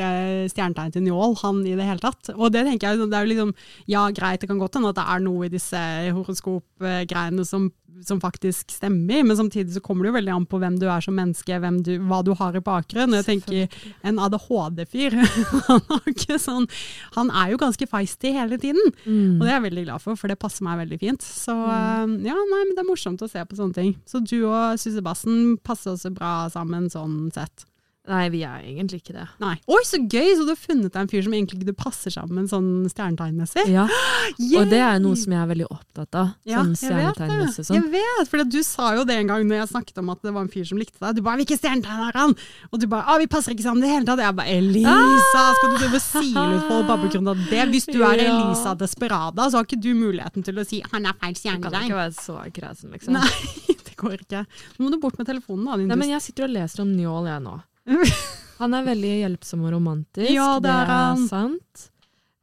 det stjernetegnet til Njål, han i det hele tatt. Og det tenker jeg, det er jo liksom, ja greit, det kan godt hende at det er noe i disse horoskopgreiene som, som faktisk stemmer, men samtidig så kommer det jo veldig an på hvem du er som menneske, du, hva du har i bakgrunn. Jeg tenker en ADHD-fyr, *laughs* han, sånn, han er jo ganske feisty hele tiden. Mm. Og det er jeg veldig glad for, for det passer meg veldig fint. Så mm. ja, nei, men det er morsomt å se på sånne ting. Så du og Susebassen passer også bra sammen sånn sett. Nei, vi er egentlig ikke det. Nei. Oi, så gøy! Så du har funnet deg en fyr som egentlig ikke passer sammen sånn stjernetegnmessig? Ja! *gasps* Og det er noe som jeg er veldig opptatt av. Ja, sånn stjernetegnmessig sånn. Jeg vet, for du sa jo det en gang når jeg snakket om at det var en fyr som likte deg. Du bare 'hvilken stjernetegn er han?' Og du bare 'å, vi passer ikke sammen i det hele tatt'. Jeg bare 'Elisa, skal du drive og sile ut på grunn av det?' Hvis du er *laughs* Elisa Desperada, så har ikke du muligheten til å si 'han er feil stjernetegn'. Du kan ikke være så kresen, liksom. Nei, *laughs* det går ikke. Nå må du bort med telefonen, da. Nei, men jeg sitter og leser om Njål, jeg nå. *laughs* Han er veldig hjelpsom og romantisk, Ja, det det er han. sant.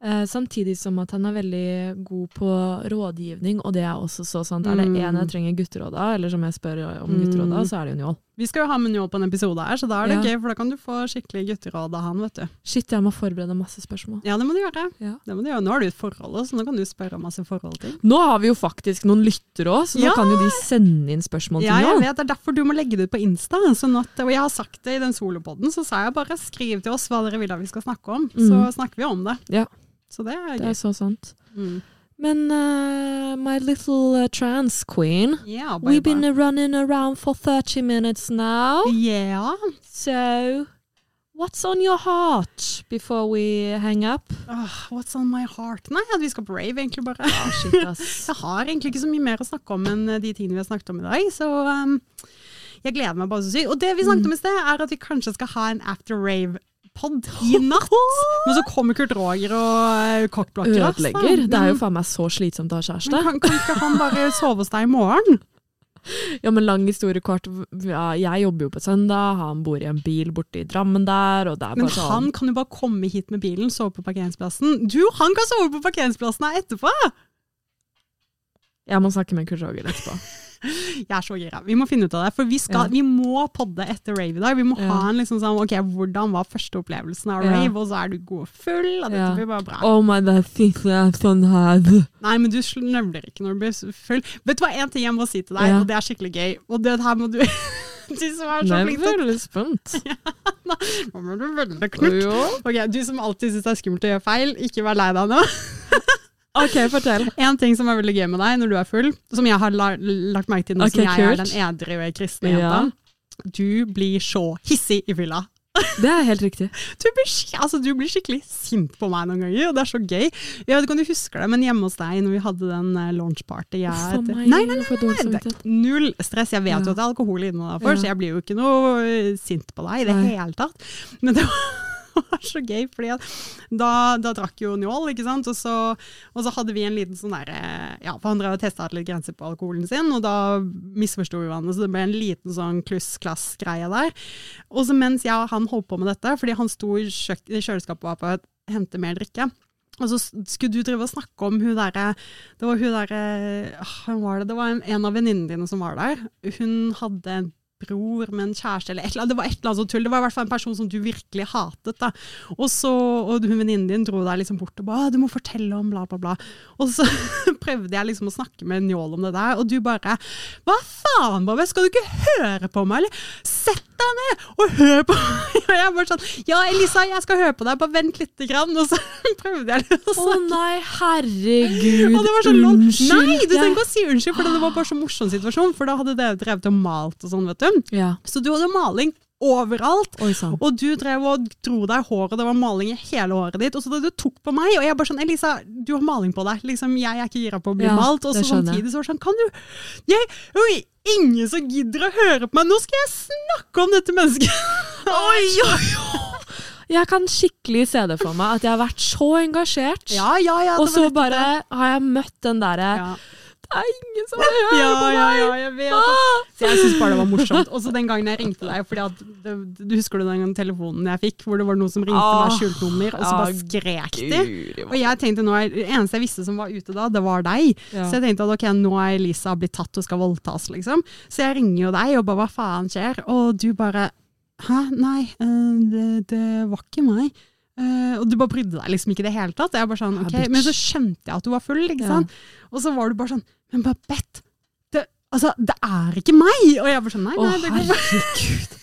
Eh, samtidig som at han er veldig god på rådgivning, og det er også så sant. Er det én jeg trenger gutteråd av, eller som jeg spør om Mm. gutteråd av, så er det jo Njål. Vi skal jo ha Njål på en episode her, så da er det Ja. gøy, for da kan du få skikkelig gutteråd av han, vet du. Shit, jeg må forberede masse spørsmål. Ja, det må du gjøre. Ja. Det må du gjøre. Nå har du et forhold, så nå kan du spørre om masse forholdting. Nå har vi jo faktisk noen lyttere òg, så nå Ja! kan jo de sende inn spørsmål til Ja, jeg vet, det er derfor du må legge det ut på Insta. Sånn at, og jeg har sagt det i den solopodden, så sa jeg bare skriv til oss hva dere vil at vi skal snakke om. Så Mm. snakker vi om det. Ja. Så det er Det er så sant. Mm. Men uh, my little uh, trans queen, Ja, we've been uh, running around for 30 minutes now. Yeah. So, what's on your heart before we hang up? Åh, what's on my heart? Nei, at vi skal rave, egentlig bare. Oh, shit. *laughs* Jeg har egentlig ikke så mye mer å snakke om enn eh, de tingene vi har snakket om i dag, så um, jeg gleder meg bare så sykt. Og det vi snakket om i sted, er at vi kanskje skal ha en after rave-pod i natt. Men så kommer Kurt Roger og uh, kokkblokker Ødelegger. Det er jo Men- faen meg så slitsomt å ha kjæreste. kan, kan ikke han bare sove hos deg i morgen? *laughs* Ja, men lang historie kort. Ja, jeg jobber jo på søndag, han bor i en bil borte i Drammen der, er Men bare han sånn kan jo bare komme hit med bilen, sove på parkeringsplassen. Du, han kan sove på parkeringsplassen her etterpå! Jeg må snakke med Kurt Roger etterpå. *laughs* Jeg er så gira. Vi må finne ut av det, for vi, skal, Ja. vi må podde etter rave i dag. Vi må Ja. ha en liksom sånn, ok, hvordan var første opplevelsen av Ja. rave, og så er du god og full, og dette Ja. blir bare bra. Oh my, god, siste jeg sånn her. Nei, men du snøvler ikke når du blir full. Vet du hva, en ting jeg må si til deg, Ja. og det er skikkelig gøy, og det her må du... *laughs* du som er så Nå er flink jeg til veldig spent. *laughs* Nå ble du veldig knurt. Okay, Ok, du som alltid synes det er skummelt å gjøre feil, ikke vær lei deg nå. *laughs* Ok, fortell. En ting som er veldig gøy med deg når du er full, som jeg har la lagt merke til nå okay, som jeg er den edru kristne Ja. jenta, du blir så hissig i fylla. *laughs* Det er helt riktig. Du blir, altså, du blir skikkelig sint på meg noen ganger, og det er så gøy. Jeg vet ikke om du husker det, men hjemme hos deg når vi hadde den eh, launchparty jeg, meg, Nei, nei, nei, nei, null stress. Jeg vet Ja. jo at det er alkohol inne derfor, Ja. så jeg blir jo ikke noe eh, sint på deg i det hele tatt. Men det var *laughs* så gøy, at da, da drakk jo Njål, ikke sant, og så, og så hadde vi en liten sånn derre Ja, for han drev og testa litt grenser på alkoholen sin, og da misforsto vi hverandre, så det ble en liten sånn kluss-klass-greie der. Og så mens jeg og han holdt på med dette, fordi han sto i, kjøleskapet og var på å hente mer drikke, og så skulle du drive og snakke om hun derre Det var hun derre Hvem var det? Det var en, en av venninnene dine som var der. Hun hadde bror med en kjæreste, eller et eller annet. Det var et eller annet sånt tull. Det var i hvert fall en person som du virkelig hatet. da. Og så, og hun venninnen din dro deg liksom bort og ba, du må fortelle om bla, bla, bla. Og så *laughs* prøvde jeg liksom å snakke med Njål om det der, og du bare Hva faen, Babbe, skal du ikke høre på meg, eller? Sett deg ned og hør på meg! *laughs* Og jeg bare sånn Ja, Elisa, jeg skal høre på deg, bare vent lite grann. Og så *laughs* prøvde jeg litt å Å snakke. nei, herregud. Og det var sånn. Unnskyld. Nei, du trenger ikke å si unnskyld, for det var bare så morsom situasjon. For da hadde dere drevet og malt og sånn, vet du. Ja. Så du hadde maling overalt. Oi. Og du drev og dro deg i håret, det var maling i hele håret ditt. Og så da du tok på meg, og jeg bare sånn Elisa, du har maling på deg. Liksom, jeg er ikke gira på å bli Ja, malt. Og så samtidig så var det sånn, kan du jeg, Oi, ingen som gidder å høre på meg. Nå skal jeg snakke om dette mennesket. *laughs* Oi, oi, oi. Jeg kan skikkelig se det for meg, at jeg har vært så engasjert. Ja, ja, ja. og så bare har jeg møtt den derre. Det er ingen som hører Ja, på meg! ja, jeg vet. Ah! Så jeg syns bare det var morsomt. Også den gangen jeg ringte deg, fordi at det, du husker du den gangen telefonen jeg fikk, hvor det var noen som ringte Ah, meg skjult nummer, og så bare skrek de. Og jeg tenkte nå Det eneste jeg visste som var ute da, det var deg. Ja. Så jeg tenkte at ok, nå er Elisa blitt tatt og skal voldtas, liksom. Så jeg ringer jo deg og bare hva faen skjer? Og du bare hæ, nei, eh, det, det var ikke meg. Eh, og du bare brydde deg liksom ikke i det hele tatt. Jeg bare sånn, Ja, ok. Men så skjønte jeg at du var full, Ja. Og så var du bare sånn Men Babette, det, altså, det er ikke meg! Og jeg bare sånn, nei, nei, nei, det går herregud. *laughs*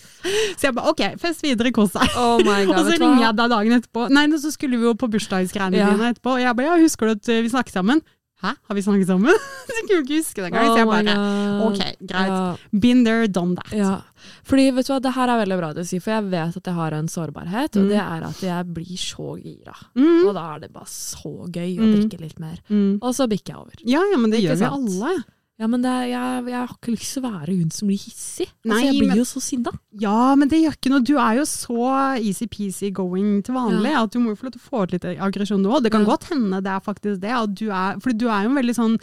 Så jeg bare ok, fest videre, kos deg. Oh my *laughs* god, Og så ringer jeg deg dagen etterpå. Nei, så skulle vi jo på bursdagsgreiene Ja. dine etterpå. Og jeg bare, ja, husker du at vi snakket sammen? Hæ, har vi snakket sammen? så *laughs* jeg kunne ikke huske det engang. Så jeg Oh bare, ok, greit. Ja. Been there, done that. Ja, fordi vet du hva, det her er veldig bra å si, for jeg vet at jeg har en sårbarhet, og Mm. det er at jeg blir så gira. Mm, Og da er det bare så gøy å Mm. drikke litt mer. mm. Og så bikker jeg over. Ja, ja, men det Ikke gjør vi sant? alle. Ja, men det er, jeg, jeg har ikke lyst til å være hun som blir hissig. Nei, altså, jeg blir men- jo så sinna. Ja, men det gjør ikke noe. Du er jo så easy-peasy going til vanlig at du må jo få lov til å få ut litt aggresjon nå. Det kan Ja. godt hende det er faktisk det. Du er, for du er jo en veldig sånn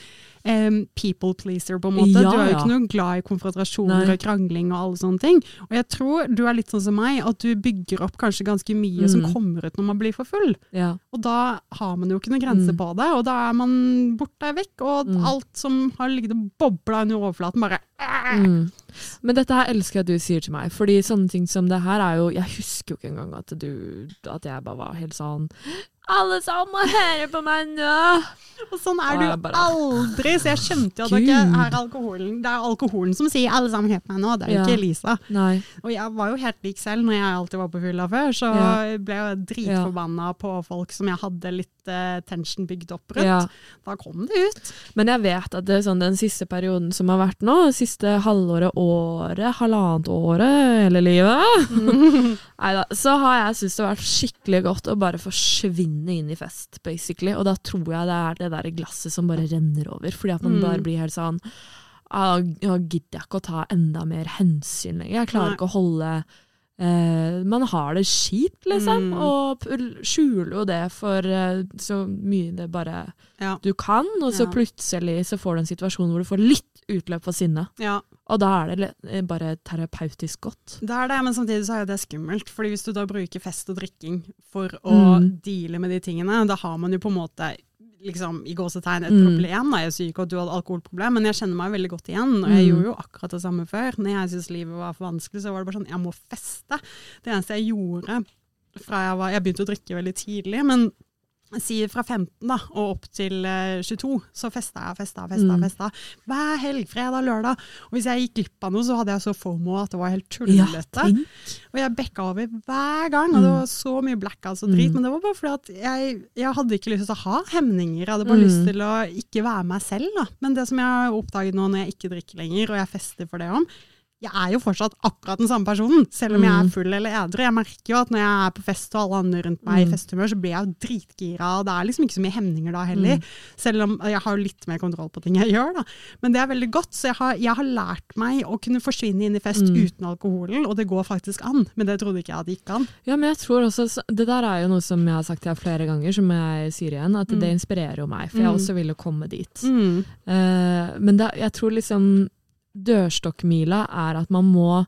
em, people pleaser, på en måte. Ja, du er jo ikke noe glad i konfrontasjoner Nei. og krangling og alle sånne ting. Og jeg tror du er litt sånn som meg, at du bygger opp kanskje ganske mye som Mm. kommer ut når man blir for full. Ja. Og da har man jo ikke noen grense Mm. på det, og da er man borte vekk, og Mm. alt som har ligget og bobla under overflaten, bare Mm. Men dette her elsker jeg at du sier til meg, fordi sånne ting som det her er jo Jeg husker jo ikke engang at du At jeg bare var helt sånn Alle sammen må høre på meg nå! Og sånn er du bare- aldri, så jeg skjønte jo at det er alkoholen. Det er alkoholen som sier 'alle sammen het meg nå', det er jo Ja. ikke Elisa. Nei. Og jeg var jo helt lik selv når jeg alltid var på fylla før, så Ja. jeg ble jeg dritforbanna på folk som jeg hadde litt uh, tension bygd opp rundt. Da kom det ut. Men jeg vet at det er sånn den siste perioden som har vært nå, siste halvåret, året, halvannet året, hele livet, *laughs* Neida, så har jeg syntes det har vært skikkelig godt å bare forsvinne inn i fest, basically. Og da tror jeg det er det der glasset som bare renner over, fordi at man Mm. bare blir helt sånn «Ah, Nå gidder jeg ikke å ta enda mer hensyn lenger. Jeg klarer Nei. ikke å holde eh, Man har det kjipt, liksom, Mm. og skjuler jo det for eh, så mye det bare Ja. du kan, og så Ja. plutselig så får du en situasjon hvor du får litt utløp for sinnet. ja. Og da er det eh, bare terapeutisk godt. Det er det, men samtidig så er det skummelt. Fordi hvis du da bruker fest og drikking for å Mm. deale med de tingene, da har man jo på en måte liksom, i gåsetegn et Mm. problem. Da. Jeg sier ikke at du hadde alkoholproblem, men jeg kjenner meg veldig godt igjen. Og jeg Mm. gjorde jo akkurat det samme før. Når jeg syntes livet var for vanskelig, så var det bare sånn, jeg må feste. Det eneste jeg gjorde fra jeg var Jeg begynte å drikke veldig tidlig, men Si fra 15 da, og opp til eh, 22, så festa jeg festa festa. Mm. festa. Hver helg, fredag, lørdag. Og hvis jeg gikk glipp av noe, så hadde jeg så fomo at det var helt tullete. Ja, Og jeg bekka over hver gang, og det Mm. var så mye blackouts og drit. Mm. Men det var bare fordi at jeg, jeg hadde ikke lyst til å ha hemninger. Jeg hadde bare Mm. lyst til å ikke være meg selv. Da. Men det som jeg har oppdaget nå når jeg ikke drikker lenger, og jeg fester for det om, jeg er jo fortsatt akkurat den samme personen, selv om jeg Mm. er full eller edru. Jeg merker jo at når jeg er på fest og alle andre rundt meg i Mm. festhumør, så blir jeg jo dritgira, og det er liksom ikke så mye hemninger da heller. Mm. Selv om jeg har litt mer kontroll på ting jeg gjør, da. Men det er veldig godt, så jeg har, jeg har lært meg å kunne forsvinne inn i fest Mm. uten alkoholen, og det går faktisk an. Men det trodde ikke jeg at det gikk an. Ja, men jeg tror også, Det der er jo noe som jeg har sagt til deg flere ganger, som jeg sier igjen, at Mm. det inspirerer jo meg. For jeg Mm. også ville komme dit. Mm. Uh, men det, jeg tror liksom dørstokkmila er at man må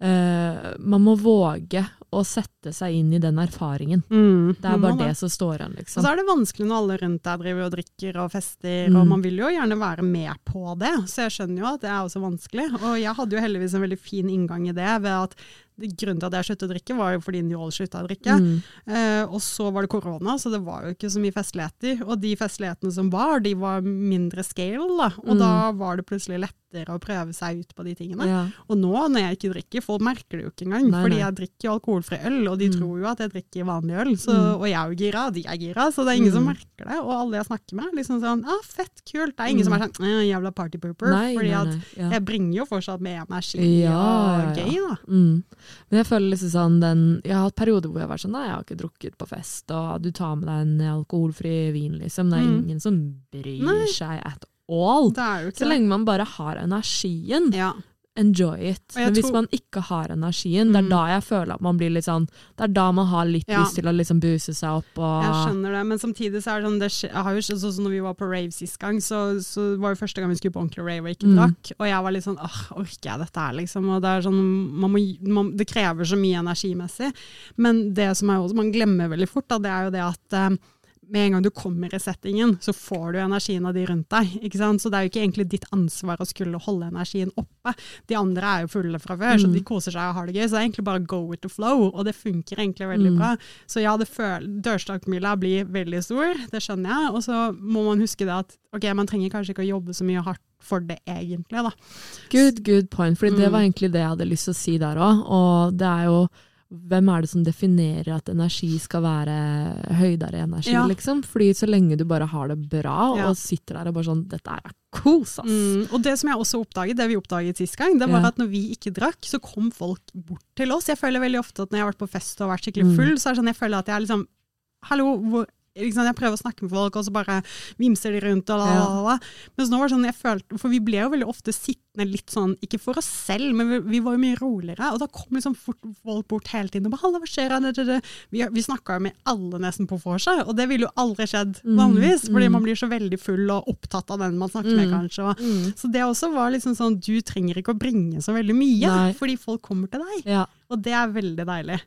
eh, Man må våge å sette seg inn i den erfaringen. Mm. Det er bare det som står igjen, Og liksom. så er det vanskelig når alle rundt deg driver og drikker og fester, Mm. og man vil jo gjerne være med på det. Så jeg skjønner jo at det er også vanskelig. Og jeg hadde jo heldigvis en veldig fin inngang i det, ved at grunnen til at jeg sluttet å drikke, var jo fordi Njål slutta å drikke. Mm. Eh, og så var det korona, så det var jo ikke så mye festligheter. Og de festlighetene som var, de var mindre scale, da. Og Mm. da var det plutselig lettere å prøve seg ut på de tingene. Ja. Og nå når jeg ikke drikker, folk merker det jo ikke engang. Nei, fordi nei. jeg drikker jo alkoholfri øl, og de Mm. tror jo at jeg drikker vanlig øl. Så, Mm. Og jeg er jo gira, og de er gira, så det er ingen som Mm. merker det. Og alle jeg snakker med, liksom sånn ah, fett, kult. Det er ingen som er sånn «Eh, jævla partypooper. pooper. Nei, fordi at. Ja. jeg bringer jo fortsatt med energi Ja, og gøy, da. Mm. Men jeg føler liksom sånn den, Jeg har hatt perioder hvor jeg har vært sånn Nei, jeg har ikke drukket på fest, og du tar med deg en alkoholfri vin, liksom. Det er Mm. ingen som bryr seg at all. Så lenge man bare har energien, Ja. enjoy it. Men hvis tror- man ikke har energien, det er Mm. da jeg føler at man blir litt sånn Det er da man har litt Ja. lyst til å liksom buse seg opp og Jeg skjønner det, men samtidig så er det sånn det skje, jo, ikke- Sånn når vi var på rave sist gang, så, så var det første gang vi skulle på ordentlig rave og ikke Mm. drakk. Og jeg var litt sånn åh, orker jeg dette her, liksom? Og det er sånn, man må, man, det krever så mye energimessig. Men det som er også, man glemmer veldig fort, da, det er jo det at eh, med en gang du kommer i settingen, så får du energien av de rundt deg. ikke sant? Så det er jo ikke egentlig ditt ansvar å skulle holde energien oppe. De andre er jo fulle fra før, så Mm. de koser seg og har det gøy. Så det er egentlig bare go with the flow, og det funker egentlig veldig Mm. bra. Så ja, det dørstokkmila blir veldig stor, det skjønner jeg. Og så må man huske det at ok, man trenger kanskje ikke å jobbe så mye hardt for det egentlig, da. Good, good point. Det Mm. var egentlig det jeg hadde lyst til å si der òg. Og det er jo hvem er det som definerer at energi skal være høydere energi, Ja. liksom? Fordi så lenge du bare har det bra Ja. og sitter der og bare sånn Dette er kos, ass! Mm, og det som jeg også oppdaget, det vi oppdaget sist gang, det var Ja. at når vi ikke drakk, så kom folk bort til oss. Jeg føler veldig ofte at når jeg har vært på fest og vært skikkelig Mm. full, så er det sånn jeg føler at jeg er liksom Hallo, hvor sant? Jeg prøver å snakke med folk, og så bare vimser de rundt. Og la, la, la, la. Mens nå var det sånn jeg følte, For vi ble jo veldig ofte sittende litt sånn, ikke for oss selv, men vi, vi var jo mye roligere. Og da kom liksom fort, folk bort hele tiden og bare 'Halla, hva skjer?' Det, det, det. Vi, vi snakka jo med alle nesten på vorset, og det ville jo aldri skjedd Mm, vanligvis. Fordi mm. man blir så veldig full og opptatt av den man snakker med, Mm. kanskje. Og, Mm. så det også var liksom sånn, du trenger ikke å bringe så veldig mye, Nei. fordi folk kommer til deg. Ja. Og det er veldig deilig.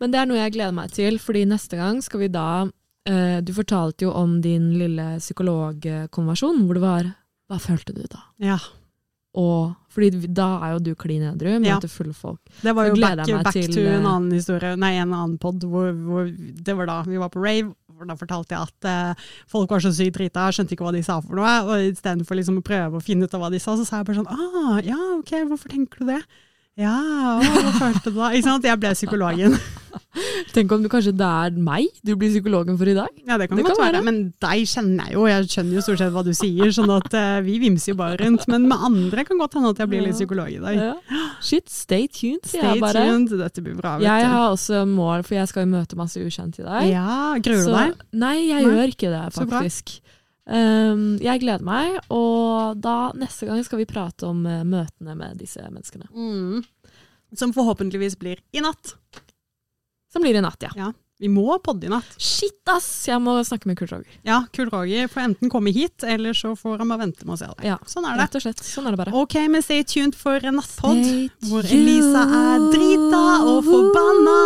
Men det er noe jeg gleder meg til, fordi neste gang skal vi da Du fortalte jo om din lille psykologkonversjon, hvor det var Hva følte du da? Ja. Og fordi da er jo du klin edru, Ja. møter fulle folk. Det var jo back, back til, to en eh, annen historie, nei, en annen pod, hvor, hvor det var da vi var på rave. Da fortalte jeg at uh, folk var så sykt drita, skjønte ikke hva de sa for noe. Og istedenfor liksom å prøve å finne ut av hva de sa, så sa jeg bare sånn ah, ja, ok, hvorfor tenker du det? Ja, å, hva følte du da? Ikke sant? Jeg ble psykologen. *laughs* Tenk om du kanskje det er meg du blir psykologen for i dag? Ja, det kan Det godt være. Men deg kjenner jeg jo, jeg skjønner jo stort sett hva du sier, sånn at uh, vi vimser jo bare rundt. Men med andre kan godt hende at jeg blir litt psykolog i dag. Ja. Shit, stay tuned, Stay jeg bare. tuned, dette blir bra. vet Jeg har også mål, for jeg skal jo møte masse ukjent i dag. Ja, gruer du deg? Nei, jeg Nei. gjør ikke det, faktisk. Så bra. Um, jeg gleder meg, og da neste gang skal vi prate om eh, møtene med disse menneskene. Mm. Som forhåpentligvis blir i natt. Som blir i natt, ja. Ja. Vi må podde i natt. Shit, ass! Jeg må snakke med Kurt Roger. Ja, Kurt Roger får enten komme hit, eller så får han bare vente med å se deg. Ja, Sånn er det. Rett og slett. Sånn er det bare. Ok, men stay tuned for en nattpod, hvor Elisa er drita og forbanna.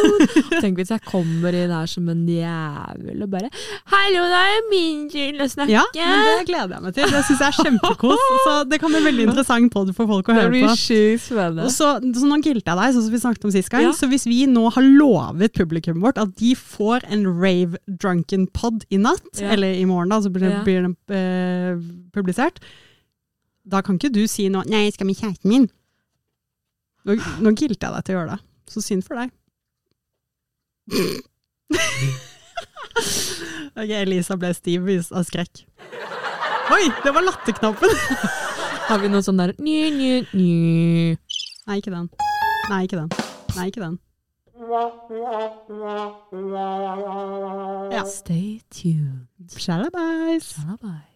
*laughs* Tenk hvis jeg kommer inn her som en jævel og bare 'Hallo, det er min tur å snakke'. Ja, men det gleder jeg meg til. Det syns jeg er kjempekos. Så det kan bli veldig interessant pod for folk å Det høre blir på. sjukt spennende. Og så, så nå gilte jeg deg, sånn som vi snakket om sist gang. Ja. Så hvis vi nå har lovet publikum vårt at de får en rave drunken pod i natt, Ja. eller i morgen da, så blir, Ja. den eh, publisert, da kan ikke du si noe 'nei, jeg skal med kjæresten min'. Nå, nå gilte jeg deg til å gjøre det. Så synd for deg. *laughs* ok, Elisa ble stiv av skrekk. Oi, det var latterknappen! *laughs* Har vi noe sånn der ny, ny, ny. Nei, ikke den. Nei, ikke den. Nei, ikke den. Ja. Stay tuned. Shalabais. Shalabais.